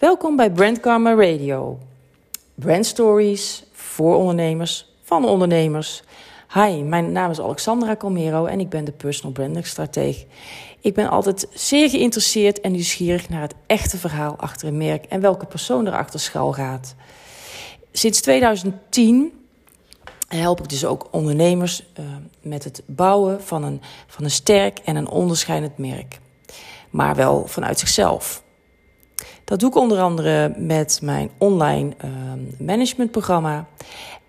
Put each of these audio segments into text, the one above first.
Welkom bij Brand Karma Radio. Brand stories voor ondernemers, van ondernemers. Hi, mijn naam is Alexandra Calmero en ik ben de personal branding strateeg. Ik ben altijd zeer geïnteresseerd en nieuwsgierig naar het echte verhaal achter een merk en welke persoon erachter schuil gaat. Sinds 2010 help ik dus ook ondernemers uh, met het bouwen van een, van een sterk en een onderscheidend merk. Maar wel vanuit zichzelf. Dat doe ik onder andere met mijn online uh, managementprogramma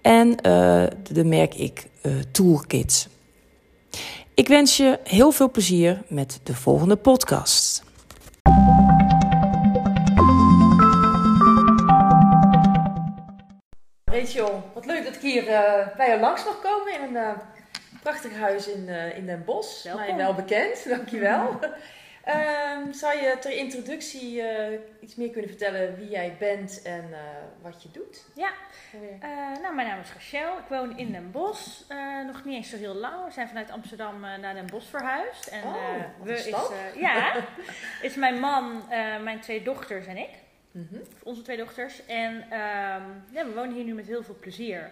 en uh, de merk ik Toolkit. Ik wens je heel veel plezier met de volgende podcast. Rachel, wat leuk dat ik hier uh, bij jou langs mag komen in een uh, prachtig huis in, uh, in Den Bosch. Welkom. Mij wel bekend, dankjewel. Um, zou je ter introductie iets meer kunnen vertellen wie jij bent en wat je doet? Ja, nou, mijn naam is Rachel. Ik woon in Den Bosch. nog niet eens zo heel lang. We zijn vanuit Amsterdam naar Den Bosch verhuisd. En, oh, we is, ja, is mijn man, mijn twee dochters en ik. Mm -hmm. Onze twee dochters. En um, ja, we wonen hier nu met heel veel plezier.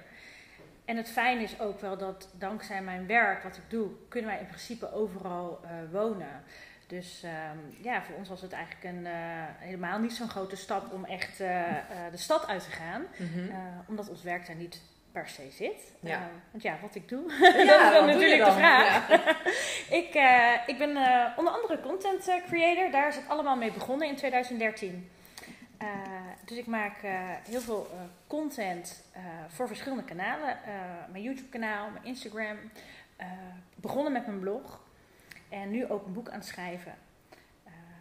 En het fijne is ook wel dat dankzij mijn werk, wat ik doe, kunnen wij in principe overal wonen. Dus um, ja, voor ons was het eigenlijk een, uh, helemaal niet zo'n grote stap om echt uh, de stad uit te gaan. -hmm. omdat ons werk daar niet per se zit. Ja. want ja, wat ik doe, ja, dat is dan wat natuurlijk de vraag. Ja. ik, ik ben onder andere content creator. Daar is het allemaal mee begonnen in 2013. Uh, dus ik maak heel veel content voor verschillende kanalen. mijn YouTube kanaal, mijn Instagram. begonnen met mijn blog. En nu ook een boek aan het schrijven.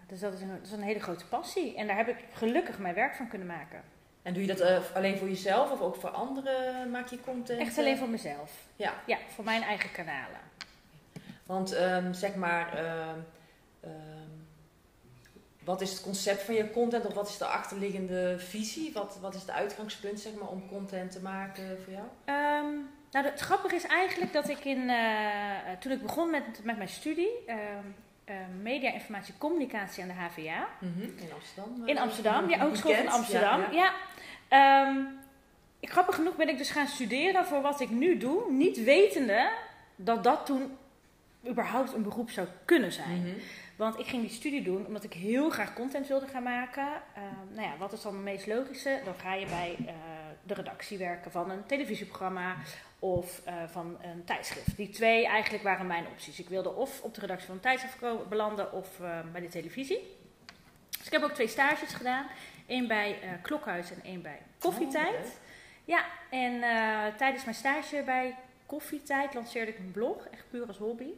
dus dat is, een, dat is, een, hele grote passie. En daar heb ik gelukkig mijn werk van kunnen maken. En doe je dat alleen voor jezelf of ook voor anderen maak je content? Echt alleen voor mezelf. Ja. Ja, voor mijn eigen kanalen. Want um, zeg maar... Um, um, wat is het concept van je content of wat is de achterliggende visie? Wat, wat is het uitgangspunt zeg maar, om content te maken voor jou? Nou, het grappige is eigenlijk dat ik in, uh, toen ik begon met, met mijn studie, uh, uh, media, informatie, communicatie aan de HVA. Mm -hmm. In Amsterdam? In Amsterdam, ja, Hogeschool van Bekend, Amsterdam. Ja, ja. ja. Um, ik, grappig genoeg ben ik dus gaan studeren voor wat ik nu doe, niet wetende dat dat toen überhaupt een beroep zou kunnen zijn. Mm -hmm. Want ik ging die studie doen omdat ik heel graag content wilde gaan maken. Nou ja, wat is dan het meest logische? Dan ga je bij uh, de redactie werken van een televisieprogramma of uh, van een tijdschrift. Die twee eigenlijk waren mijn opties. Ik wilde of op de redactie van een tijdschrift belanden of bij de televisie. Dus ik heb ook twee stages gedaan. Eén bij Klokhuis en één bij Koffietijd. Oh. Ja, en tijdens mijn stage bij Koffietijd lanceerde ik een blog, echt puur als hobby.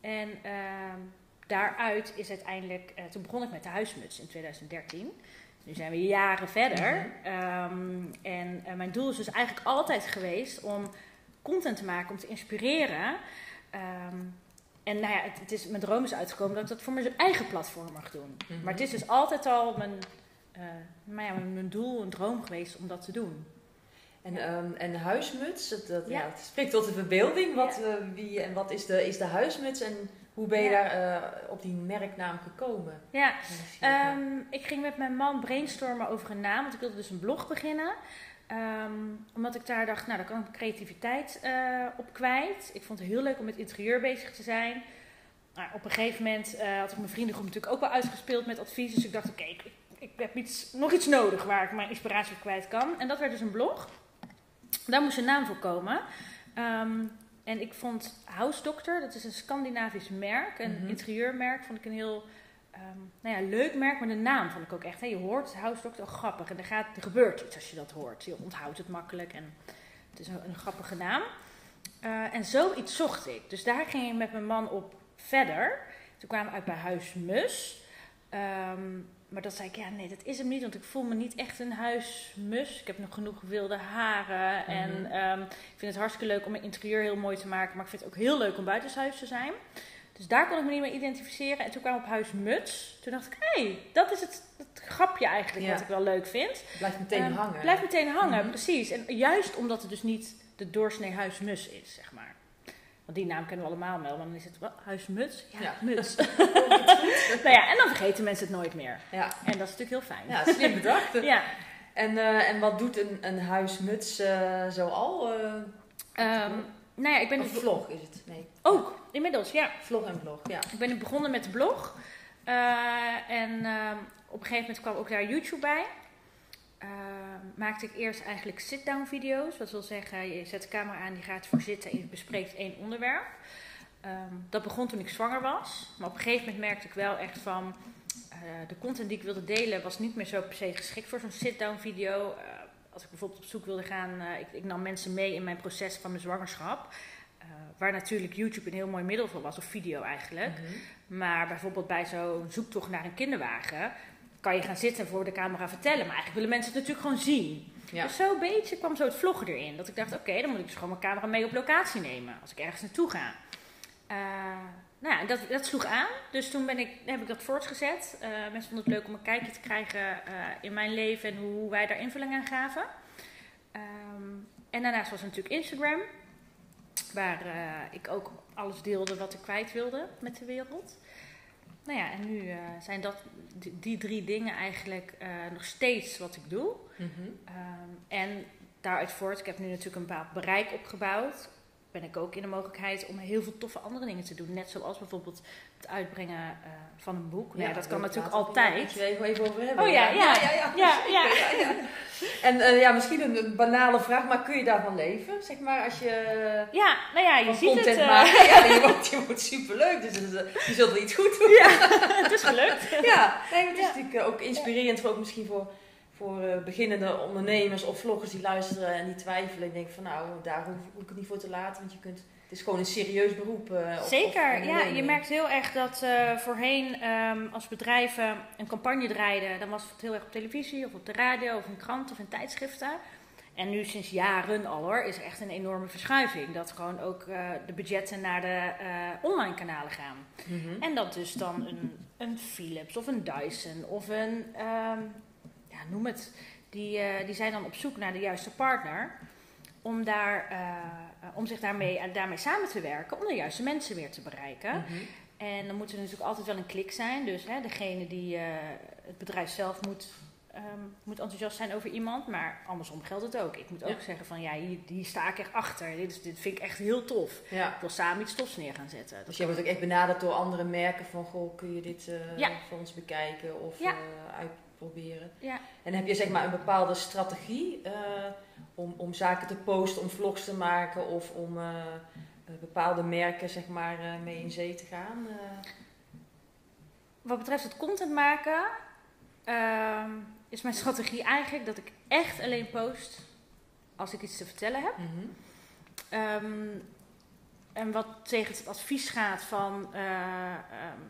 En ehm, daaruit is uiteindelijk, uh, toen begon ik met de huismuts in 2013. Nu zijn we jaren verder. -hmm. um, en uh, mijn doel is dus eigenlijk altijd geweest om content te maken, om te inspireren. Um, en nou ja, het, het, is, mijn droom is uitgekomen dat ik dat voor mijn eigen platform mag doen. Mm Mhm. -hmm. Maar het is dus altijd al mijn, uh, nou ja, mijn, doel, een droom geweest om dat te doen. En, um, en de huismuts, dat, dat Ja. ja. het spreekt tot de verbeelding. Wat, Ja. uh, wie en wat is de, is de huismuts en hoe ben je Ja. daar uh, op die merknaam gekomen? Ja. Um, ik ging met mijn man brainstormen over een naam, want ik wilde dus een blog beginnen. Um, omdat ik daar dacht, nou, daar kan ik creativiteit uh, op kwijt. Ik vond het heel leuk om met interieur bezig te zijn. Nou, op een gegeven moment uh, had ik mijn vriendengroep natuurlijk ook wel uitgespeeld met advies. Dus ik dacht, oké, okay, ik, ik, heb iets, nog iets nodig waar ik mijn inspiratie op kwijt kan. En dat werd dus een blog. Daar moest een naam voor komen. Um, en ik vond House Doctor, dat is een Scandinavisch merk, een Mhm. interieurmerk, vond ik een heel um, nou ja, leuk merk, maar de naam vond ik ook echt. Hè. Je hoort House Doctor, oh, grappig. En er, gaat, er gebeurt iets als je dat hoort. Je onthoudt het makkelijk en het is een, een grappige naam. Uh, en zoiets zocht ik. Dus daar ging ik met mijn man op verder. Toen kwamen we uit bij Huis Mus. Um, maar dat zei ik, ja nee, dat is hem niet, want ik voel me niet echt een huismus. Ik heb nog genoeg wilde haren Mhm. en um, ik vind het hartstikke leuk om mijn interieur heel mooi te maken. Maar ik vind het ook heel leuk om buitenshuis te zijn. Dus daar kon ik me niet mee identificeren. En toen kwam ik op Huis Muts. Toen dacht ik, hé, hey, dat is het, het grapje eigenlijk Ja. wat ik wel leuk vind. Blijft meteen Um, hangen. Blijft meteen hangen, Mhm. precies. En juist omdat het dus niet de doorsnee huismus is, zeg maar. Want die naam kennen we allemaal wel, maar dan is het wat, huismuts. Ja, Ja. muts. nou ja, en dan vergeten mensen het nooit meer. Ja, En dat is natuurlijk heel fijn. ja slim bedacht. Ja. En, eh, en wat doet een, een huismuts eh zoal? eh Ehm, nou ja, ik ben of vlog is het? Nee, ook inmiddels, ja. vlog en vlog, ja. Ik ben begonnen met de blog. En ehm, op een gegeven moment kwam ook daar YouTube bij. Ehm, maakte ik eerst eigenlijk sit-down video's. Wat wil zeggen, je zet de camera aan, die gaat voor zitten en je bespreekt één onderwerp. Ehm, dat begon toen ik zwanger was. Maar op een gegeven moment merkte ik wel echt van... eh, de content die ik wilde delen was niet meer zo per se geschikt voor zo'n sit-down video. Eh, als ik bijvoorbeeld op zoek wilde gaan... eh, ik, ik nam mensen mee in mijn proces van mijn zwangerschap. Waar natuurlijk YouTube een heel mooi middel voor was, of video eigenlijk. Mhm. Maar bijvoorbeeld bij zo'n zoektocht naar een kinderwagen kan je gaan zitten voor de camera vertellen. Maar eigenlijk willen mensen het natuurlijk gewoon zien. Ja. Dus zo'n beetje kwam zo het vloggen erin. Dat ik dacht, oké, dan moet ik dus gewoon mijn camera mee op locatie nemen. Als ik ergens naartoe ga. Eh, nou ja, dat, dat sloeg aan. Dus toen ben ik, heb ik dat voortgezet. Eh mensen vonden het leuk om een kijkje te krijgen eh, in mijn leven en hoe wij daar invulling aan gaven. Ehm, en daarnaast was er natuurlijk Instagram. Waar ik ook alles deelde wat ik kwijt wilde met de wereld. Nou ja, en nu eh, zijn dat die, die drie dingen eigenlijk eh, nog steeds wat ik doe. Mhm. Ehm, en daaruit voort, ik heb nu natuurlijk een bepaald bereik opgebouwd. Ben ik ook in de mogelijkheid om heel veel toffe andere dingen te doen. Net zoals bijvoorbeeld het uitbrengen eh, van een boek. Nou ja, dat kan natuurlijk altijd. met je even, even over hebben. Oh ja, ja. ja, ja, Ja, ja. En eh, ja, misschien een, een banale vraag, maar kun je daarvan leven? Zeg maar, als je Ja, nou ja, je van ziet content het. maakt. Ja, je wordt, je wordt superleuk, dus het is, eh, je zult wel iets goed doen. ja, het is gelukt. Ja, nee, het is natuurlijk ook inspirerend voor, ook misschien voor, voor eh, beginnende ondernemers of vloggers die luisteren en die twijfelen. En denken van nou, daar hoef, ik het niet voor te laten, want je kunt, het is gewoon een serieus beroep. eh, Zeker, ja. Je merkt heel erg dat eh, voorheen ehm, als bedrijven een campagne draaiden, dan was het heel erg op televisie of op de radio of in krant of in tijdschriften. En nu sinds jaren al hoor, is er echt een enorme verschuiving. Dat gewoon ook de budgetten naar de online kanalen gaan. Mhm. En dat dus dan een, een Philips of een Dyson of een, ehm, noem het. Die, eh, die zijn dan op zoek naar de juiste partner. Om, daar, eh, om zich daarmee, eh, daarmee samen te werken. Om de juiste mensen weer te bereiken. Mhm. En dan moet er natuurlijk altijd wel een klik zijn. Dus hè, degene die, het bedrijf zelf moet, ehm, moet enthousiast zijn over iemand. Maar andersom geldt het ook. Ik moet ook Ja. zeggen van ja, hier, hier sta ik echt achter. Dit, is, dit vind ik echt heel tof. Ja. Ik wil samen iets tofs neer gaan zetten. Dus jij wordt ook echt benaderd door andere merken van, goh, kun je dit Ja. voor ons bekijken of eh, uitproberen? Ja. En heb je zeg maar een bepaalde strategie eh, om, om zaken te posten, om vlogs te maken of om eh, eh, bepaalde merken zeg maar mee in zee te gaan? Wat betreft het content maken, ehm, is mijn strategie eigenlijk dat ik echt alleen post als ik iets te vertellen heb. Mhm. Ehm, en wat tegen het advies gaat van eh, ehm,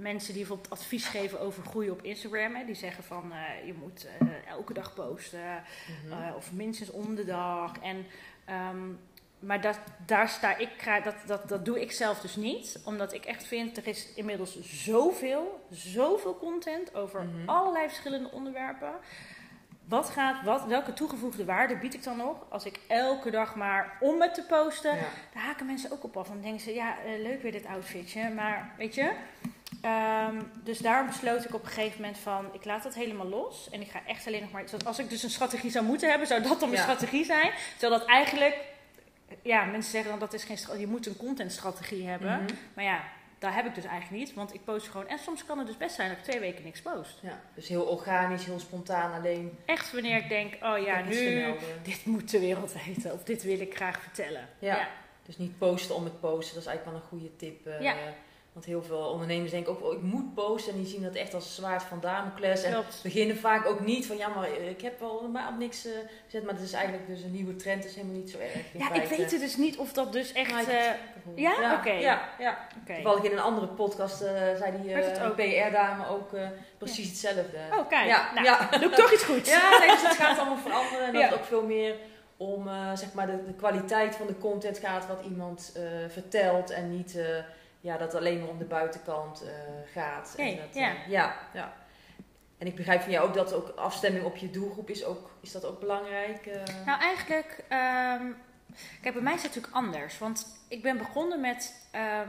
mensen die bijvoorbeeld advies geven over groei op Instagram. Hè, die zeggen van eh, je moet eh, elke dag posten Mhm. eh, of minstens om de dag. En, ehm, maar dat, daar sta ik, dat, dat, dat doe ik zelf dus niet. Omdat ik echt vind, er is inmiddels zoveel, zoveel content over Mhm. allerlei verschillende onderwerpen. Wat gaat, wat, welke toegevoegde waarde bied ik dan nog als ik elke dag maar om het te posten? Ja. Daar haken mensen ook op af. En dan denken ze, ja, leuk weer dit outfitje. Maar weet je, ehm, dus daarom besloot ik op een gegeven moment van, ik laat dat helemaal los. En ik ga echt alleen nog maar, als ik dus een strategie zou moeten hebben, zou dat dan mijn Ja. strategie zijn. Terwijl dat eigenlijk, ja, mensen zeggen dan dat is geen strategie, je moet een contentstrategie hebben. Mhm. Maar ja, dat heb ik dus eigenlijk niet, want ik post gewoon. En soms kan het dus best zijn dat ik twee weken niks post. Ja, dus heel organisch, heel spontaan, alleen. Echt wanneer ik denk, oh ja, nu, dit moet de wereld weten. Of dit wil ik graag vertellen. Ja. Dus niet posten om het posten, dat is eigenlijk wel een goede tip. eh, Ja. Want heel veel ondernemers denken ook, oh, ik moet posten. En die zien dat echt als een zwaard van Damocles. En Klopt. beginnen vaak ook niet van, ja, maar eh, ik heb al een maand niks eh, gezet. Maar het is eigenlijk dus een nieuwe trend, is helemaal niet zo erg. Ja, ik weet het dus niet of dat dus echt... Maar eh, het gevoel. ja? Ja, Oké. ja, ja. Toevallig in een andere podcast eh, zei die het eh? PR-dame ook eh, precies hetzelfde. Oh, kijk. Ja, nou, ja. doe ik toch iets goeds. Ja, nee, dus het gaat allemaal veranderen. En dat Ja. het ook veel meer om eh, zeg maar de, de kwaliteit van de content gaat wat iemand eh, vertelt. En niet eh, ja, dat alleen maar om de buitenkant eh, gaat. En dat, ja. eh, ja, ja. En ik begrijp van jou ook dat ook afstemming op je doelgroep is, ook, is dat ook belangrijk. eh? Nou, eigenlijk ehm, Kijk, bij mij is het natuurlijk anders. Want ik ben begonnen met. ehm,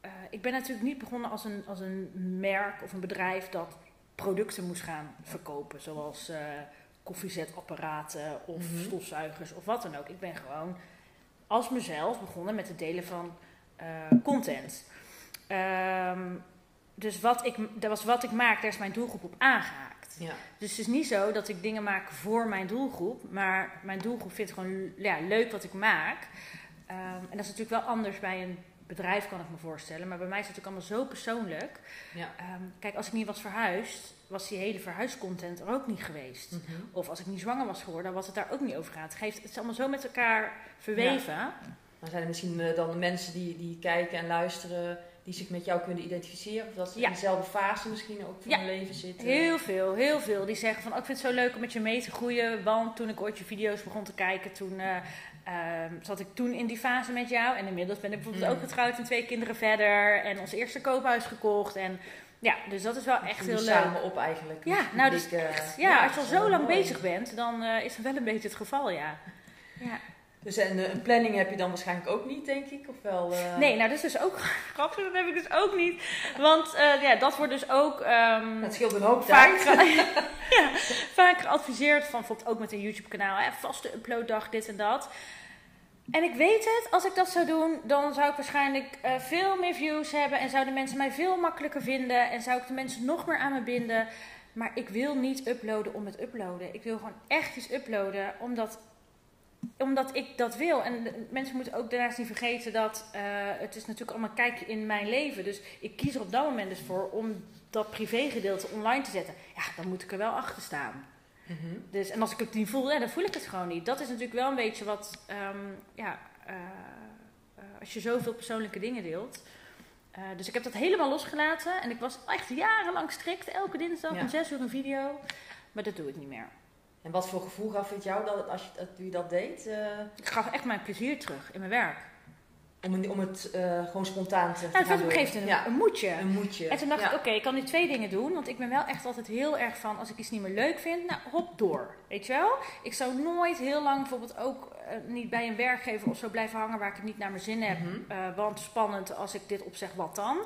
eh, ik ben natuurlijk niet begonnen als een, als een merk of een bedrijf dat producten moest gaan verkopen. Zoals koffiezetapparaten of Mhm. stofzuigers of wat dan ook. Ik ben gewoon als mezelf begonnen met het delen van content. Ehm, dus wat ik, dat was wat ik maak, daar is mijn doelgroep op aangehaakt. Ja. Dus het is niet zo dat ik dingen maak voor mijn doelgroep, maar mijn doelgroep vindt gewoon ja, leuk wat ik maak. Ehm, en dat is natuurlijk wel anders bij een bedrijf, kan ik me voorstellen. Maar bij mij is het natuurlijk allemaal zo persoonlijk. Ja. Ehm, kijk, als ik niet was verhuisd, was die hele verhuiscontent er ook niet geweest. Mhm. Of als ik niet zwanger was geworden, was het daar ook niet over gegaan. Het, geeft, het is allemaal zo met elkaar verweven. Dan zijn er misschien eh, dan de mensen die, die kijken en luisteren, die zich met jou kunnen identificeren. Of dat ze Ja. in dezelfde fase misschien ook van Ja. hun leven zitten. Heel veel, heel veel. Die zeggen van, oh, ik vind het zo leuk om met je mee te groeien. Want toen ik ooit je video's begon te kijken, toen eh, ehm, zat ik toen in die fase met jou. En inmiddels ben ik bijvoorbeeld Mm. ook getrouwd en twee kinderen verder. En ons eerste koophuis gekocht. En ja, dus dat is wel echt heel leuk. samen op eigenlijk. Ja, nou, echt, ja, als je al zo lang mooi. bezig bent, dan eh, is dat wel een beetje het geval, ja. ja. Dus en, eh, een planning heb je dan waarschijnlijk ook niet, denk ik? Of wel, eh, Nee, nou, dat is dus ook grappig. Dat heb ik dus ook niet. Want eh, ja, dat wordt dus ook... ehm, Het scheelt een hoop vaak, ja, vaak geadviseerd van bijvoorbeeld ook met een YouTube kanaal, hè, vaste uploaddag, dit en dat. En ik weet het, als ik dat zou doen, dan zou ik waarschijnlijk veel meer views hebben en zouden mensen mij veel makkelijker vinden en zou ik de mensen nog meer aan me binden. Maar ik wil niet uploaden om het uploaden. Ik wil gewoon echt iets uploaden omdat, omdat ik dat wil. En mensen moeten ook daarnaast niet vergeten dat eh, het is natuurlijk allemaal kijkje in mijn leven. Dus ik kies er op dat moment dus voor om dat privégedeelte online te zetten. Ja, dan moet ik er wel achter staan. Mhm. Dus, en als ik het niet voel, ja, dan voel ik het gewoon niet. Dat is natuurlijk wel een beetje wat, ehm, ja, eh, eh, als je zoveel persoonlijke dingen deelt. Dus ik heb dat helemaal losgelaten. En ik was echt jarenlang strikt. Elke dinsdag Ja. om zes uur een video. Maar dat doe ik niet meer. En wat voor gevoel gaf het jou dat, als je, dat je dat deed? eh, Ik gaf echt mijn plezier terug in mijn werk. om, om het eh, gewoon spontaan te Nou, het gaan een Ja, een moedje. een moedje. En toen dacht Ja. ik, oké, ik kan nu twee dingen doen. Want ik ben wel echt altijd heel erg van, als ik iets niet meer leuk vind, nou, hop door. Weet je wel? Ik zou nooit heel lang bijvoorbeeld ook eh, niet bij een werkgever of zo blijven hangen waar ik het niet naar mijn zin heb. Mhm. Want spannend, als ik dit opzeg, wat dan?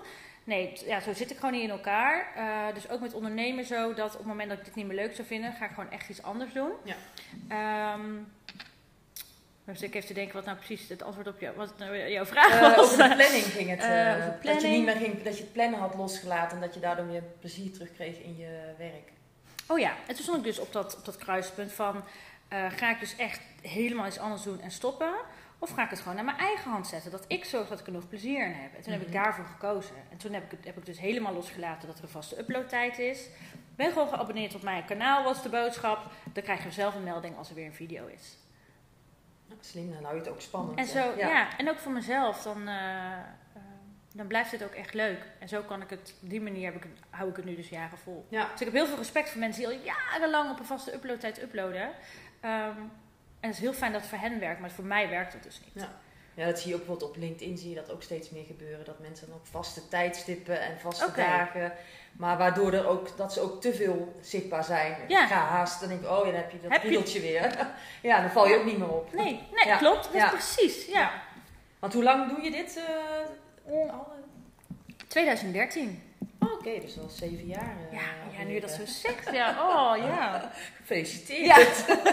Nee, ja, zo zit ik gewoon niet in elkaar. Eh, dus ook met ondernemen zo, dat op het moment dat ik dit niet meer leuk zou vinden, ga ik gewoon echt iets anders doen. Ja. Ehm, dus ik even te denken wat nou precies het antwoord op jou, wat nou jouw vraag Eh, was. over de planning ging het. Eh, Dat je niet meer ging, dat je het plannen had losgelaten en dat je daardoor weer plezier terugkreeg in je werk. Oh ja, en toen stond ik dus op dat, op dat kruispunt van... eh, ga ik dus echt helemaal iets anders doen en stoppen? Of ga ik het gewoon naar mijn eigen hand zetten? Dat ik zorg dat ik er nog plezier in heb. En toen heb ik Mhm. daarvoor gekozen. En toen heb ik, heb ik dus helemaal losgelaten dat er een vaste uploadtijd is. Ben gewoon geabonneerd op mijn kanaal, was de boodschap. Dan krijg je zelf een melding als er weer een video is. Slim, dan hou je het ook spannend. En zo, ja. en ook voor mezelf, dan, eh, eh, dan blijft het ook echt leuk. En zo kan ik het, op die manier heb ik, hou ik het nu dus jaren vol. Ja. Dus ik heb heel veel respect voor mensen die al jarenlang op een vaste uploadtijd uploaden. Ehm, en het is heel fijn dat het voor hen werkt, maar voor mij werkt het dus niet. Ja. Ja, dat zie je ook bijvoorbeeld op LinkedIn, zie je dat ook steeds meer gebeuren. Dat mensen dan ook vaste tijdstippen en vaste dagen. Maar waardoor er ook, dat ze ook te veel zichtbaar zijn. Ja. Ga haast, dan denk ik, oh ja, dan heb je dat Heb je- weer. ja, dan val je ook niet meer op. Nee, nee Ja. klopt. Dat Ja. is precies. Ja. Ja. Want hoe lang doe je dit? eh, al? 2013. Oh, Oké, dus al zeven jaar. eh, Ja, ja, nu je dat eh. zo zegt. Ja, oh ja. Gefeliciteerd. Ja.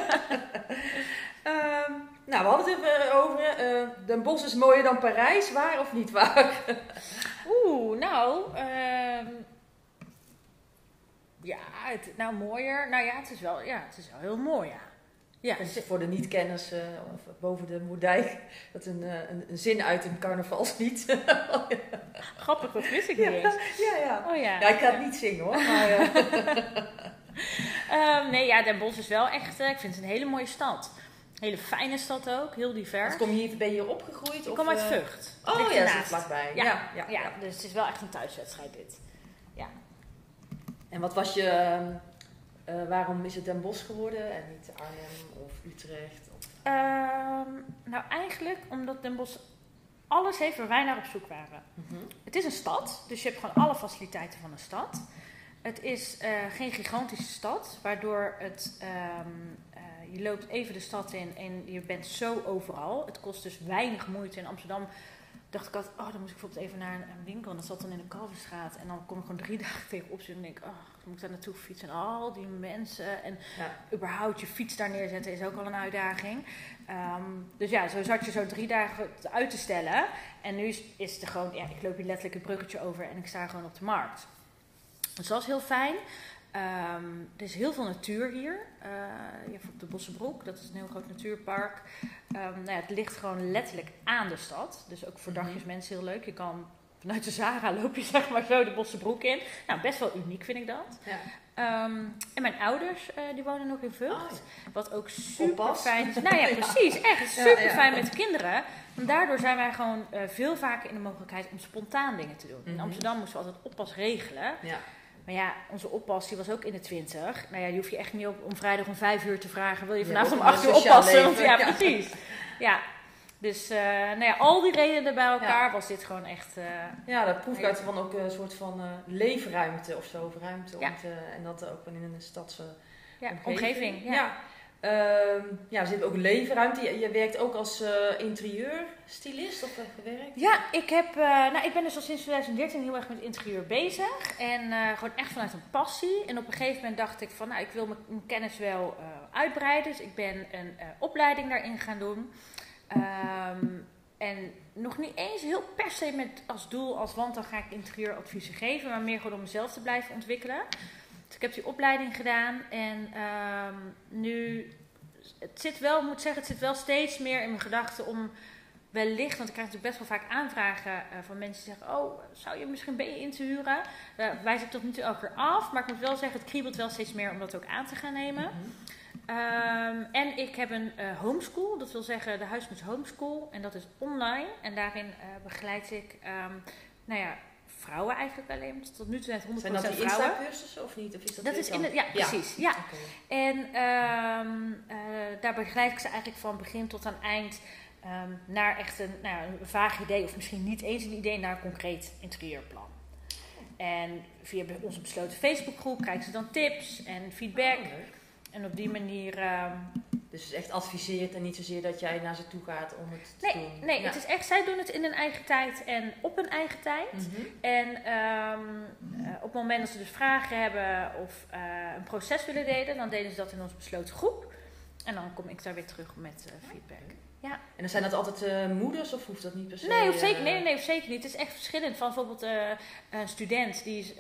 Ehm, nou, we hadden het even over. eh Den Bosch is mooier dan Parijs. Waar of niet waar? Oeh, nou. ehm, ja, het, nou mooier. Nou ja, het is wel, ja, het is wel heel mooi, ja. Ja, En voor de niet-kenners of boven de Moerdijk. Dat een, eh, een, een zin uit een carnavalslied. grappig, dat wist ik Ja. niet eens. ja, ja. Oh ja. Ja, ik ga het niet zingen hoor. Maar, eh, Ehm, nee, ja, Den Bosch is wel echt, eh, ik vind het een hele mooie stad. Hele fijne stad ook, heel divers. kom je hier, ben je hier opgegroeid? Ik of, kom uit Vught. Oh Ligt ja, dat is ernaast. vlakbij. Ja, Ja, ja, Ja, ja. dus het is wel echt een thuiswedstrijd dit. En wat was je... eh, waarom is het Den Bosch geworden en niet Arnhem of Utrecht? Of... Ehm, nou, eigenlijk omdat Den Bosch alles heeft waar wij naar op zoek waren. Mhm. Het is een stad, dus je hebt gewoon alle faciliteiten van een stad. Het is eh, geen gigantische stad, waardoor het, ehm, eh, je loopt even de stad in en je bent zo overal. Het kost dus weinig moeite. In Amsterdam dacht ik altijd, oh, dan moest ik bijvoorbeeld even naar een, winkel. En dat zat dan in de Kalverstraat. En dan kom ik gewoon drie dagen tegenop zitten en denk ik, oh, dan moet ik daar naartoe fietsen. En al die mensen. En Ja. überhaupt je fiets daar neerzetten is ook al een uitdaging. Ehm, dus ja, zo zat je zo drie dagen uit te stellen. En nu is, is het er gewoon, ja, ik loop hier letterlijk een bruggetje over en ik sta gewoon op de markt. Dus dat is heel fijn. Ehm, er is heel veel natuur hier. Eh, je hebt op de Bossenbroek, dat is een heel groot natuurpark. Ehm, nou ja, het ligt gewoon letterlijk aan de stad. Dus ook voor Mhm. dagjes mensen heel leuk. Je kan vanuit de Zara loop je zeg maar zo de Bossenbroek in. Nou, best wel uniek vind ik dat. Ja. Ehm, en mijn ouders, eh, die wonen nog in Vught. Oh, Wat ook super fijn is. Nou ja, Ja. precies. Echt Ja, super ja. fijn met de kinderen. En daardoor zijn wij gewoon eh, veel vaker in de mogelijkheid om spontaan dingen te doen. In Mhm. Amsterdam moesten we altijd oppas regelen. Maar ja, onze oppas die was ook in de twintig. Nou ja, die hoef je echt niet op, om vrijdag om vijf uur te vragen. Wil je vanavond om acht uur oppassen? Want, ja, Ja. precies. Ja, dus eh, nou ja, al die redenen bij elkaar was dit gewoon echt... eh, Ja, dat proef ik uit van ook een soort van eh, leefruimte of zo. Ruimte. Ja. Om te, en dat ook in een stadse omgeving. omgeving. ja. Ehm, ja, er zit ook leefruimte. Je, je werkt ook als eh interieurstylist of eh, gewerkt? Ja, ik, heb, eh, nou, ik ben dus al sinds 2013 heel erg met interieur bezig. En gewoon echt vanuit een passie. En op een gegeven moment dacht ik van, nou, ik wil mijn, kennis wel uitbreiden. Dus ik ben een opleiding daarin gaan doen. Ehm, en nog niet eens heel per se met als doel, als want dan ga ik interieuradviezen geven. Maar meer gewoon om mezelf te blijven ontwikkelen. Dus ik heb die opleiding gedaan. En ehm, nu, het zit wel, ik moet zeggen, het zit wel steeds meer in mijn gedachten om wellicht, want ik krijg natuurlijk best wel vaak aanvragen eh, van mensen die zeggen: Oh, zou je misschien ben je in te huren? Daar wijs ik tot nu toe elke keer af. Maar ik moet wel zeggen, het kriebelt wel steeds meer om dat ook aan te gaan nemen. Mhm. Ehm, en ik heb een eh, homeschool, dat wil zeggen de Huismus Homeschool. En dat is online. En daarin eh, begeleid ik, ehm, nou ja, vrouwen eigenlijk alleen. Tot nu toe net 100% Zijn dat vrouwen. Insta-cursussen of niet? Of is dat Dat is in dan? het, ja, precies. Ja. En ehm, eh, daar begeleid ik ze eigenlijk van begin tot aan eind ehm, naar echt een, nou, ja, een vaag idee, of misschien niet eens een idee, naar een concreet interieurplan. En via onze besloten Facebookgroep krijgen ze dan tips en feedback. Oh. En op die manier. ehm, Dus het is echt adviseert en niet zozeer dat jij naar ze toe gaat om het te nee, doen. nee Ja. het is echt, zij doen het in hun eigen tijd en op hun eigen tijd. Mhm. En ehm, eh, op het moment dat ze dus vragen hebben of eh, een proces willen delen, dan delen ze dat in onze besloten groep. En dan kom ik daar weer terug met eh, feedback. En dan zijn dat altijd eh, moeders of hoeft dat niet per se? Nee, of zeker, eh, nee, nee, nee, of zeker niet. Het is echt verschillend. Van bijvoorbeeld eh, een student die,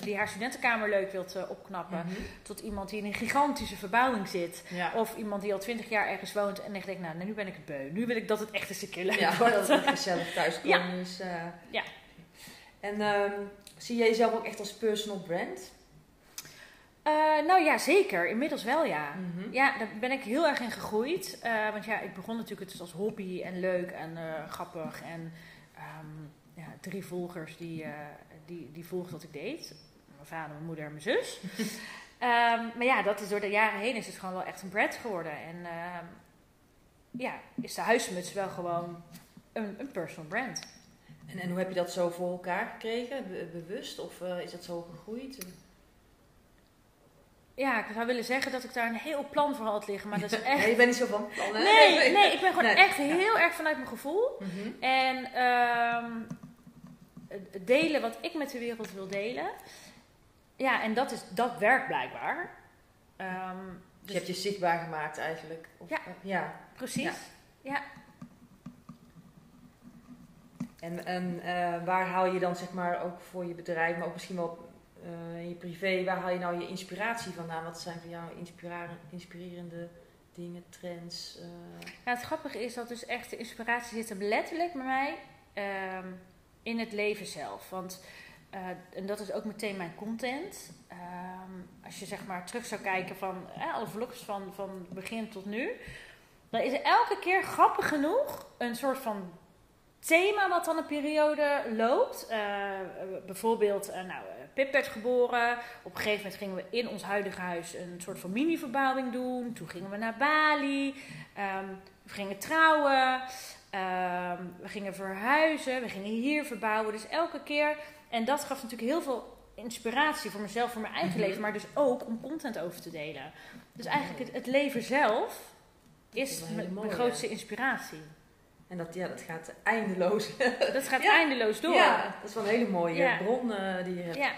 die haar studentenkamer leuk wilt opknappen. Mhm. Tot iemand die in een gigantische verbouwing zit. Ja. Of iemand die al twintig jaar ergens woont en echt denkt, nou, nu ben ik het beu. Nu wil ik dat het echt eens een keer leuk Ja, wordt. dat het gezellig thuiskomen is. eh. Ja. En ehm, zie jij jezelf ook echt als personal brand? Eh, nou ja, zeker. Inmiddels wel, ja. Mhm. Ja, daar ben ik heel erg in gegroeid. Eh, want ja, ik begon natuurlijk het als hobby en leuk en eh, grappig. En ehm, ja, drie volgers die, die, die volgden wat ik deed. Mijn vader, mijn moeder en mijn zus. Ehm, maar ja, dat is door de jaren heen is het gewoon wel echt een brand geworden. En ehm, ja, is de huismuts wel gewoon een, een personal brand. En, en hoe heb je dat zo voor elkaar gekregen? Be- bewust? Of is dat zo gegroeid? Ja, ik zou willen zeggen dat ik daar een heel plan voor had liggen. Maar dat is echt... Nee, je bent niet zo van plannen. Nee, nee, ik ben gewoon Nee. echt heel erg vanuit mijn gevoel. Mhm. En ehm, het delen wat ik met de wereld wil delen. Ja, en dat, is, dat werkt blijkbaar. Ehm, Dus dus je hebt je zichtbaar gemaakt eigenlijk. Of, Ja. eh, ja. precies. Ja. En, en eh, waar haal je dan zeg maar ook voor je bedrijf, maar ook misschien wel eh, in je privé, waar haal je nou je inspiratie vandaan? Wat zijn voor jou inspirerende dingen, trends? eh? Ja, het grappige is dat dus echt de inspiratie zit hem letterlijk bij mij ehm, in het leven zelf. Want, eh, en dat is ook meteen mijn content. Ehm, als je zeg maar terug zou kijken van alle vlogs van, van begin tot nu. Dan is er elke keer grappig genoeg een soort van thema wat dan een periode loopt. Bijvoorbeeld, nou, Pip werd geboren. Op een gegeven moment gingen we in ons huidige huis een soort van mini-verbouwing doen. Toen gingen we naar Bali. Ehm, we gingen trouwen. Ehm, we gingen verhuizen. We gingen hier verbouwen. Dus elke keer. En dat gaf natuurlijk heel veel inspiratie voor mezelf, voor mijn eigen Mhm. leven, maar dus ook om content over te delen. Dus eigenlijk het, het leven zelf is is wel mijn grootste inspiratie. En dat, ja, dat gaat eindeloos. Dat gaat Ja. eindeloos door. Ja, dat is wel een hele mooie Ja. bron eh, die je hebt. Ja.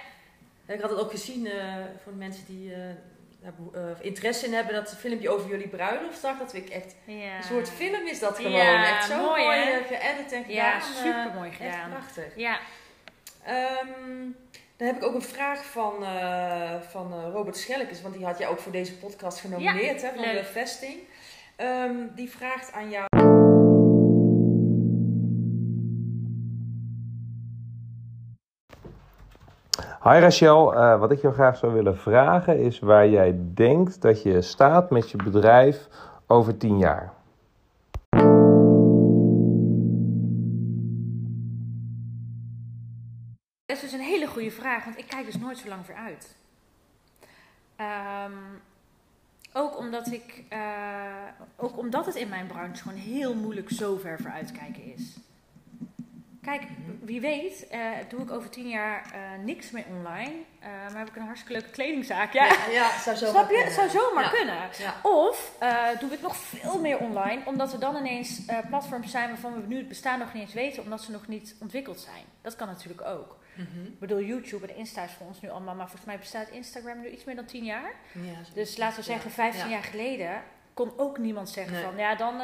Ik had het ook gezien eh, voor de mensen die eh, eh, interesse in hebben. Dat filmpje over jullie bruiloft zag. Dat vind ik echt Ja. een soort film is dat gewoon. Ja, echt zo mooi, mooi, geëdit en gedaan. Ja, super mooi Echt gedaan. prachtig. Ja, Ehm, dan heb ik ook een vraag van, van Robert Schellekes. Want die had jij ook voor deze podcast genomineerd. hè, van leuk. de vesting. Ehm, die vraagt aan jou. Hi Rachel, Eh, wat ik jou graag zou willen vragen is waar jij denkt dat je staat met je bedrijf over tien jaar. dat is dus een hele goede vraag, want ik kijk dus nooit zo lang vooruit. Ehm ook, omdat ik, eh, ook omdat het in mijn branche gewoon heel moeilijk zo ver vooruitkijken is. Kijk, wie weet, eh, doe ik over tien jaar eh, niks meer online, eh, maar heb ik een hartstikke leuke kledingzaak. Ja, Ja, ja, zou zo snap je? Het zou zomaar Ja. kunnen. Ja. Of doe ik nog veel meer online, omdat er dan ineens platforms zijn waarvan we nu het bestaan nog niet eens weten, omdat ze nog niet ontwikkeld zijn. Dat kan natuurlijk ook. Mhm. Ik bedoel, YouTube en Insta is voor ons nu allemaal, maar volgens mij bestaat Instagram nu iets meer dan 10 jaar. Dus laten we zeggen, Ja. 15 Ja. jaar geleden kon ook niemand zeggen Nee. van, ja, dan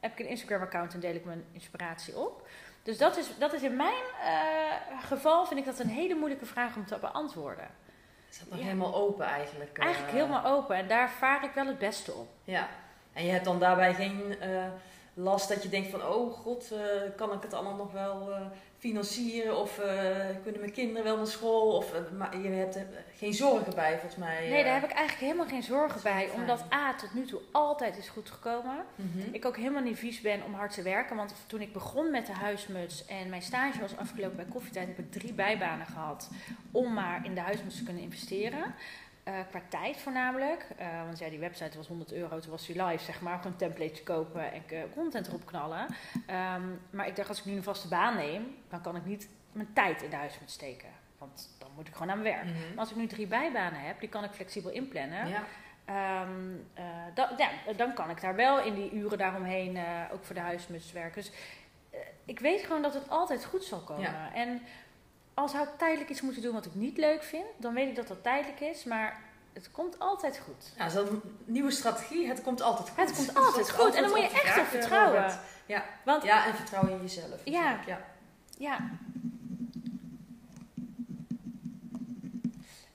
heb ik een Instagram-account en deel ik mijn inspiratie op. Dus dat is, dat is in mijn eh, geval, vind ik dat een hele moeilijke vraag om te beantwoorden. Is dat nog Ja. helemaal open eigenlijk? eh? Eigenlijk helemaal open en daar vaar ik wel het beste op. Ja. En je hebt dan daarbij geen eh, last dat je denkt van... Oh god, kan ik het allemaal nog wel financieren? Of eh, kunnen mijn kinderen wel naar school? Of, eh, maar je hebt er geen zorgen bij volgens mij. Nee, daar eh. heb ik eigenlijk helemaal geen zorgen bij. fijn. Omdat A, tot nu toe altijd is goed gekomen. Mhm. Ik ook helemaal niet vies ben om hard te werken. Want toen ik begon met de huismuts en mijn stage was afgelopen bij Koffietijd, heb ik drie bijbanen gehad om maar in de huismuts te kunnen investeren. Eh, qua tijd voornamelijk. Eh, want ja, die website was 100 euro, toen was die live, zeg maar. Gewoon een template kopen en content erop knallen. Ehm, maar ik dacht, als ik nu een vaste baan neem, dan kan ik niet mijn tijd in de huismuts steken. Want dan moet ik gewoon aan mijn werk. Mhm. Maar als ik nu drie bijbanen heb, die kan ik flexibel inplannen. Ja. Ehm, eh, da- ja, dan kan ik daar wel in die uren daaromheen ook voor de huismuts werken. Dus ik weet gewoon dat het altijd goed zal komen. Ja. En als zou ik tijdelijk iets moeten doen wat ik niet leuk vind, dan weet ik dat dat tijdelijk is. Maar het komt altijd goed. Ja, zo'n nieuwe strategie, het komt altijd goed. Het komt altijd goed. En dan moet je echt op vertrouwen. Robert. Ja. Want ja, en vertrouwen in jezelf. Ja. ja. ja,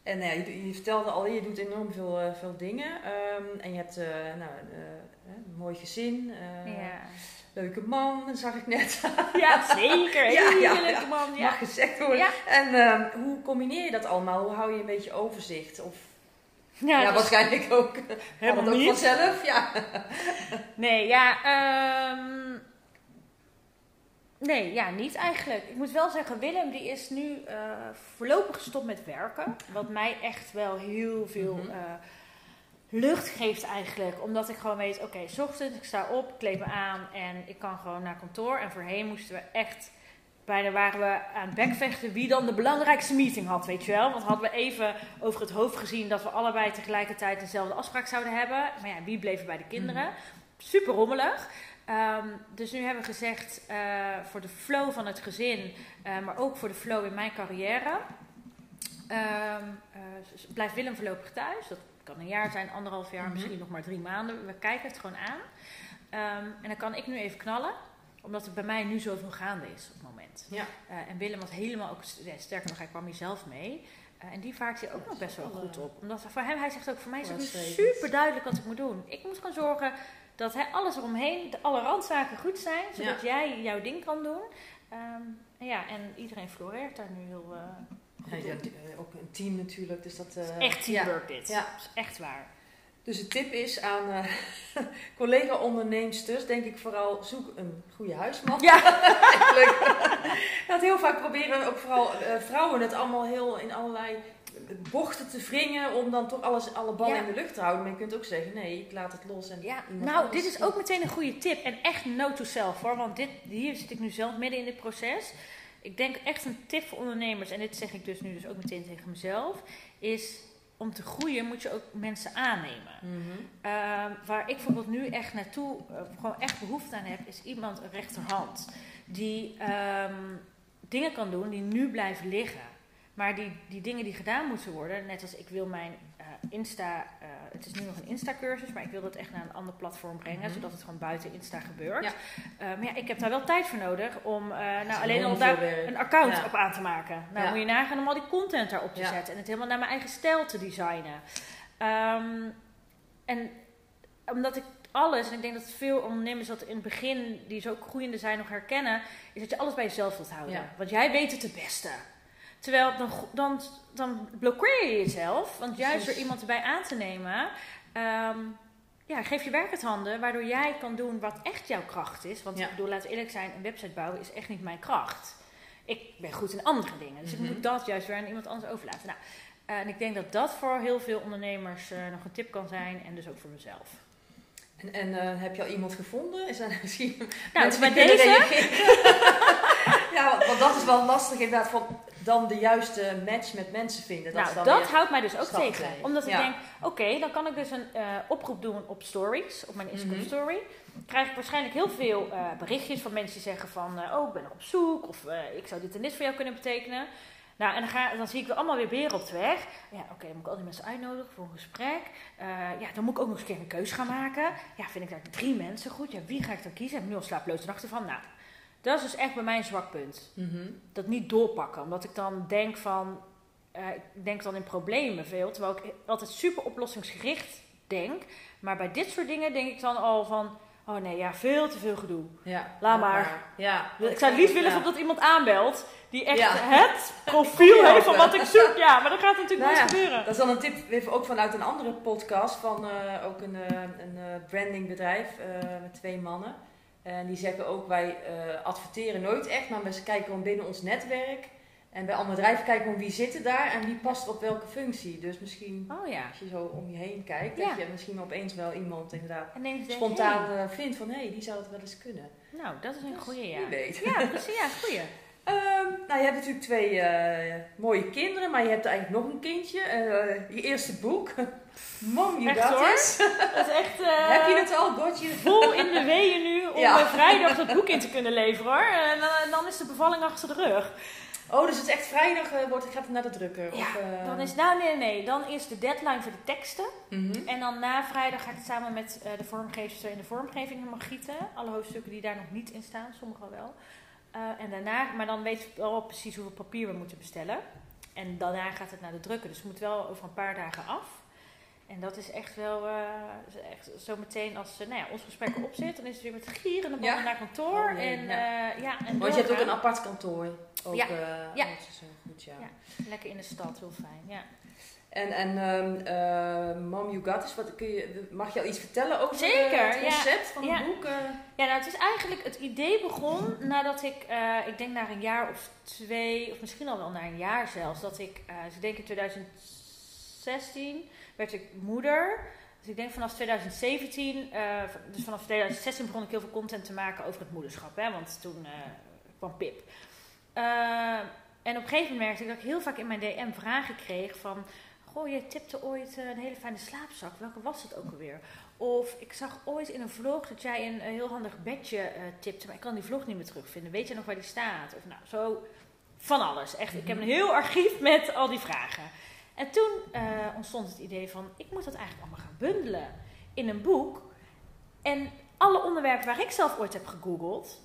En nou ja, je, je vertelde al, je doet enorm veel, eh, veel dingen. Ehm, en je hebt eh, nou, eh, een mooi gezin, ja. Leuke man, dat zag ik net. ja zeker. Ja, Hele ja, leuke man. Ja. Mag gezegd worden. En ehm, hoe combineer je dat allemaal? Hoe hou je een beetje overzicht? Of, Ja, ja, dus- waarschijnlijk ook. Helemaal ook niet. vanzelf, ja. Nee, ja, ehm, nee, ja, niet eigenlijk. Ik moet wel zeggen, Willem die is nu eh, voorlopig gestopt met werken. Wat mij echt wel heel veel Mhm. eh, lucht geeft eigenlijk. Omdat ik gewoon weet, oké, s ochtends, ik sta op, kleed me aan en ik kan gewoon naar kantoor. En voorheen moesten we echt, bijna waren we aan het bekvechten wie dan de belangrijkste meeting had, weet je wel. Want hadden we even over het hoofd gezien dat we allebei tegelijkertijd dezelfde afspraak zouden hebben. Maar ja, wie bleef bij de kinderen? Super rommelig. Ehm, dus nu hebben we gezegd, eh, voor de flow van het gezin, eh, maar ook voor de flow in mijn carrière, s- blijft Willem voorlopig thuis. Dat kan een jaar zijn, anderhalf jaar, Mhm. misschien nog maar drie maanden. We kijken het gewoon aan. Ehm, en dan kan ik nu even knallen, omdat er bij mij nu zoveel gaande is op het moment. Ja. Eh, en Willem was helemaal ook, ja, sterker nog, hij kwam hier zelf mee. Eh, en die vaart hier ook nog best wel goed op. Omdat voor hem, hij zegt ook, voor mij is het super duidelijk wat ik moet doen. Ik moet gewoon zorgen dat hè, alles eromheen, de, alle randzaken goed zijn, zodat jij jouw ding kan doen. Ehm, en ja, en iedereen floreert daar nu heel... eh, Ja, eh, ook een team natuurlijk, dus dat... eh, echt ja. teamwork dit. Ja. Dat is echt waar. Dus de tip is aan eh, collega-onderneemsters, denk ik vooral, zoek een goede huisman. Ja. Eigenlijk. Dat heel vaak proberen ook vooral vrouwen het allemaal heel in allerlei bochten te wringen om dan toch alles, alle ballen Ja. in de lucht te houden. Maar je kunt ook zeggen, nee, ik laat het los. En Ja, nou, dit is ook meteen een goede tip. En echt note to self hoor. Want dit, hier zit ik nu zelf midden in dit proces. Ik denk echt een tip voor ondernemers, en dit zeg ik dus nu dus ook meteen tegen mezelf, is om te groeien moet je ook mensen aannemen. Mhm. Ehm, waar ik bijvoorbeeld nu echt naartoe, eh, gewoon echt behoefte aan heb, is iemand een rechterhand. Die ehm, dingen kan doen die nu blijven liggen. Maar die, die dingen die gedaan moeten worden, net als ik wil mijn eh, Insta, eh, het is nu nog een Insta-cursus, maar ik wil dat echt naar een ander platform brengen, Mhm. zodat het gewoon buiten Insta gebeurt. Ja. Eh, maar ja, ik heb daar wel tijd voor nodig om nou, alleen al daar een account Ja. op aan te maken. Nou Ja. moet je nagaan om al die content daarop te zetten en het helemaal naar mijn eigen stijl te designen. Ehm, en omdat ik alles, en ik denk dat veel ondernemers dat in het begin, die zo groeiende zijn, nog herkennen, is dat je alles bij jezelf wilt houden. Want jij weet het het beste. Terwijl dan, dan, dan blokkeer je jezelf, want juist door iemand erbij aan te nemen, ehm, ja, geef je werk het handen, waardoor jij kan doen wat echt jouw kracht is. Want Ja. ik bedoel, laten we eerlijk zijn, een website bouwen is echt niet mijn kracht. Ik ben goed in andere dingen, dus Mhm. ik moet dat juist weer aan iemand anders overlaten. Nou, eh, en ik denk dat dat voor heel veel ondernemers eh, nog een tip kan zijn en dus ook voor mezelf. En, en eh, heb je al iemand gevonden? Is er misschien Nou, mensen bij deze, ja, want, want dat is wel lastig inderdaad, van dan de juiste match met mensen vinden. Dat nou, dan dat weer- houdt mij dus ook tegen. Omdat ik denk, oké, dan kan ik dus een eh, oproep doen op stories, op mijn Instagram Mhm. story. Krijg ik waarschijnlijk heel veel eh, berichtjes van mensen die zeggen van, eh, oh, ik ben op zoek. Of ik zou dit en dit voor jou kunnen betekenen. Nou, en dan, ga, dan zie ik wel allemaal weer beren op de weg. Ja, oké, dan moet ik al die mensen uitnodigen voor een gesprek. Ja, dan moet ik ook nog eens een keer een keus gaan maken. Ja, vind ik daar drie mensen goed? Ja, wie ga ik dan kiezen? Heb ik nu al slaaploze nachten van? Nou, dat is dus echt bij mij een zwak punt. Mhm. dat niet doorpakken. Omdat ik dan denk van, eh, ik denk dan in problemen veel. Terwijl ik altijd super oplossingsgericht denk. Maar bij dit soort dingen denk ik dan al van, oh nee, ja, veel te veel gedoe. Ja, Laat maar. Ja. Ik zou het liefst willen Ja. dat iemand aanbelt die echt Ja. het profiel heeft van wat ik zoek. Ja, maar dat gaat natuurlijk Nou nooit ja, gebeuren. Dat is dan een tip, even ook vanuit een andere podcast van eh, ook een, eh, een brandingbedrijf met twee mannen. En die zeggen ook, wij eh, adverteren nooit echt, maar we kijken gewoon binnen ons netwerk. En bij andere bedrijven kijken we wie zitten daar en wie past op welke functie. Dus misschien Oh ja. als je zo om je heen kijkt, Ja. dat je misschien opeens wel iemand inderdaad spontaan eh, vindt van hé, hey, die zou het wel eens kunnen. nou, dat is een goede ja. Wie weet. Ja, precies, ja, goeie. Ehm, nou, je hebt natuurlijk twee eh, mooie kinderen, maar je hebt eigenlijk nog een kindje. Je eerste boek. Mom, you Echt, got hoor? Dat is echt... eh, Heb je het al? You? vol in de weeën nu om Ja. eh, vrijdag dat boek in te kunnen leveren hoor. En dan, dan is de bevalling achter de rug. Oh, dus het is echt vrijdag eh, wordt, gaat het naar de drukker? Ja, of, eh, Dan is, nou nee, nee, nee, dan is de deadline voor de teksten. mhm. En dan na vrijdag ga ik het samen met eh, de vormgeefster in de vormgeving helemaal gieten. Alle hoofdstukken die daar nog niet in staan, sommige wel. Eh, en daarna, maar dan weten we wel precies hoeveel papier we moeten bestellen. En daarna gaat het naar de drukker. Dus het moet wel over een paar dagen af. En dat is echt wel, eh, is echt zo meteen als eh, nou ja, ons gesprek erop zit, dan is het weer met gierende banden Ja. naar kantoor. Oh, jee, en, ja. eh, ja, en Want je hebt ook een apart kantoor. Ook, Ja. Ja. dat is heel goed, ja. Ja. Lekker in de stad, heel fijn. Ja. En, en ehm, eh, Mom, you got this. Wat kun je, mag je al iets vertellen over Zeker, het ja. concept van Ja. het boek? Ja, nou, het is eigenlijk, het idee begon nadat ik, eh, ik denk na een jaar of twee, of misschien al wel na een jaar zelfs, dat ik, eh, dus ik denk in 2016 werd ik moeder. Dus ik denk vanaf 2017, eh, dus vanaf 2016 begon ik heel veel content te maken over het moederschap, hè, want toen eh, kwam Pip. Eh, en op een gegeven moment merkte ik dat ik heel vaak in mijn DM vragen kreeg van, goh, je tipte ooit een hele fijne slaapzak, welke was het ook alweer? Of ik zag ooit in een vlog dat jij een, heel handig bedje tipte, maar ik kan die vlog niet meer terugvinden. Weet je nog waar die staat? Of nou, zo van alles. Echt, ik heb een heel archief met al die vragen. En toen eh, ontstond het idee van, ik moet dat eigenlijk allemaal gaan bundelen in een boek. En alle onderwerpen waar ik zelf ooit heb gegoogeld,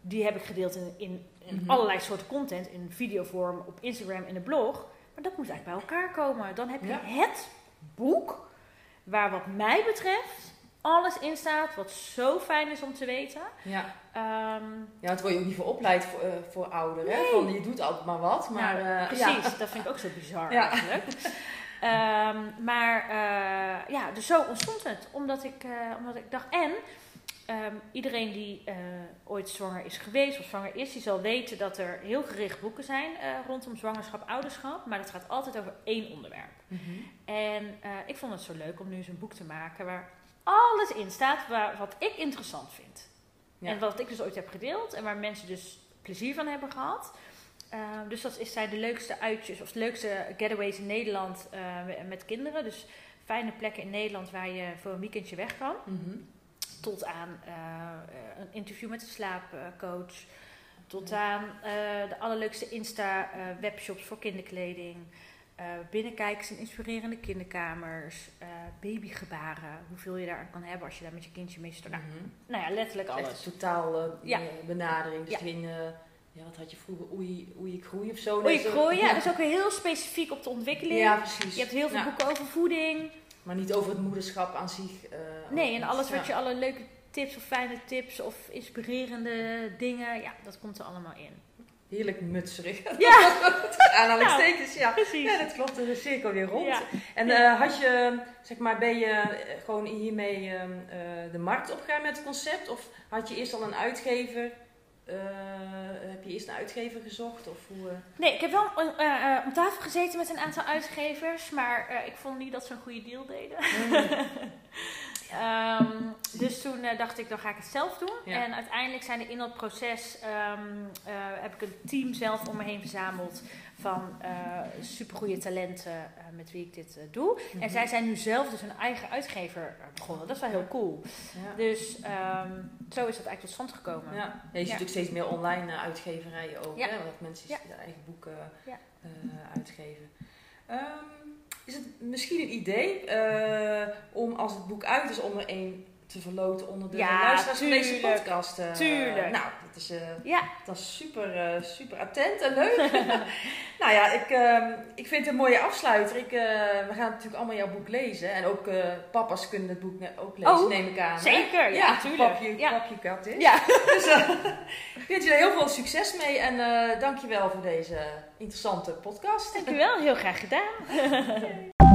die heb ik gedeeld in, in, in Mhm. allerlei soorten content, in videovorm, op Instagram, in de blog. Maar dat moet eigenlijk bij elkaar komen. Dan heb je Ja. het boek waar wat mij betreft alles in staat wat zo fijn is om te weten. Ja. Ehm, ja, het word je ook niet voor opleid voor, eh, voor ouderen. hè? Van, je doet altijd maar wat. Maar, nou, eh, precies, ja. dat vind ik ook zo bizar Ja. eigenlijk. Ehm, maar eh, ja, dus zo ontstond het. Omdat ik, omdat ik dacht, en ehm, iedereen die ooit zwanger is geweest of zwanger is, die zal weten dat er heel gericht boeken zijn rondom zwangerschap, ouderschap. Maar dat gaat altijd over één onderwerp. Mhm. En ik vond het zo leuk om nu eens een boek te maken waar alles in staat waar, wat ik interessant vind. Ja. En wat ik dus ooit heb gedeeld en waar mensen dus plezier van hebben gehad. Ehm, dus dat is, zijn de leukste uitjes of de leukste getaways in Nederland eh, met kinderen. Dus fijne plekken in Nederland waar je voor een weekendje weg kan. Mhm. Tot aan eh, een interview met een slaapcoach. Tot aan eh, de allerleukste Insta-webshops voor kinderkleding. Eh binnenkijkers in inspirerende kinderkamers. eh, babygebaren. Hoeveel je daar kan hebben als je daar met je kindje mee stort. Nou, Mhm. nou ja, letterlijk Echt alles. een totaal eh, Ja. benadering. Dus Ja. geen, ja, wat had je vroeger, oei, oei ik groei of zo. Oei, ik zo- groei. Ja, dat is ook weer heel specifiek op de ontwikkeling. Ja, precies. Je hebt heel veel Ja. boeken over voeding. Maar niet over het moederschap aan zich. eh, Nee, en alles wat Ja. je, alle leuke tips of fijne tips of inspirerende dingen, ja, dat komt er allemaal in. Heerlijk mutserig. Ja, Aanhalingstekens, ja. precies. Ja, dat klopt, de cirkel weer rond. Ja. En eh, had je, zeg maar, ben je eh, gewoon hiermee ehm, eh, de markt opgegaan met het concept? Of had je eerst al een uitgever? heb je eerst een uitgever gezocht? Of hoe? Nee, ik heb wel om tafel gezeten met een aantal uitgevers, maar ik vond niet dat ze een goede deal deden. Ehm, dus toen eh, dacht ik, dan ga ik het zelf doen. Ja. En uiteindelijk zijn er in dat proces, ehm, eh, heb ik een team zelf om me heen verzameld van eh supergoeie talenten met wie ik dit doe. Mhm. En zij zijn nu zelf dus een eigen uitgever begonnen. Dat is wel heel cool. ja. Dus ehm, zo is dat eigenlijk tot stand gekomen. Ja. Je ziet natuurlijk steeds meer online uitgeverijen ook. Hè? Dat mensen hun eigen boeken uitgeven. Is het misschien een idee eh, om als het boek uit is om er een te verloten onder de Ja, luisteraars van deze podcast? eh, Tuurlijk. Nou, dat is, Ja, dat is super, eh, super attent en leuk. nou ja, ik, ehm, ik vind het een mooie afsluiter. Ik, we gaan natuurlijk allemaal jouw boek lezen. En ook papa's kunnen het boek ook lezen, Oh, neem ik aan. hè? zeker. Ja, natuurlijk. Papje, Ja. papje kat is. ja. Dus ik wens je heel veel succes mee. En eh dankjewel voor deze interessante podcast. dankjewel. Heel graag gedaan.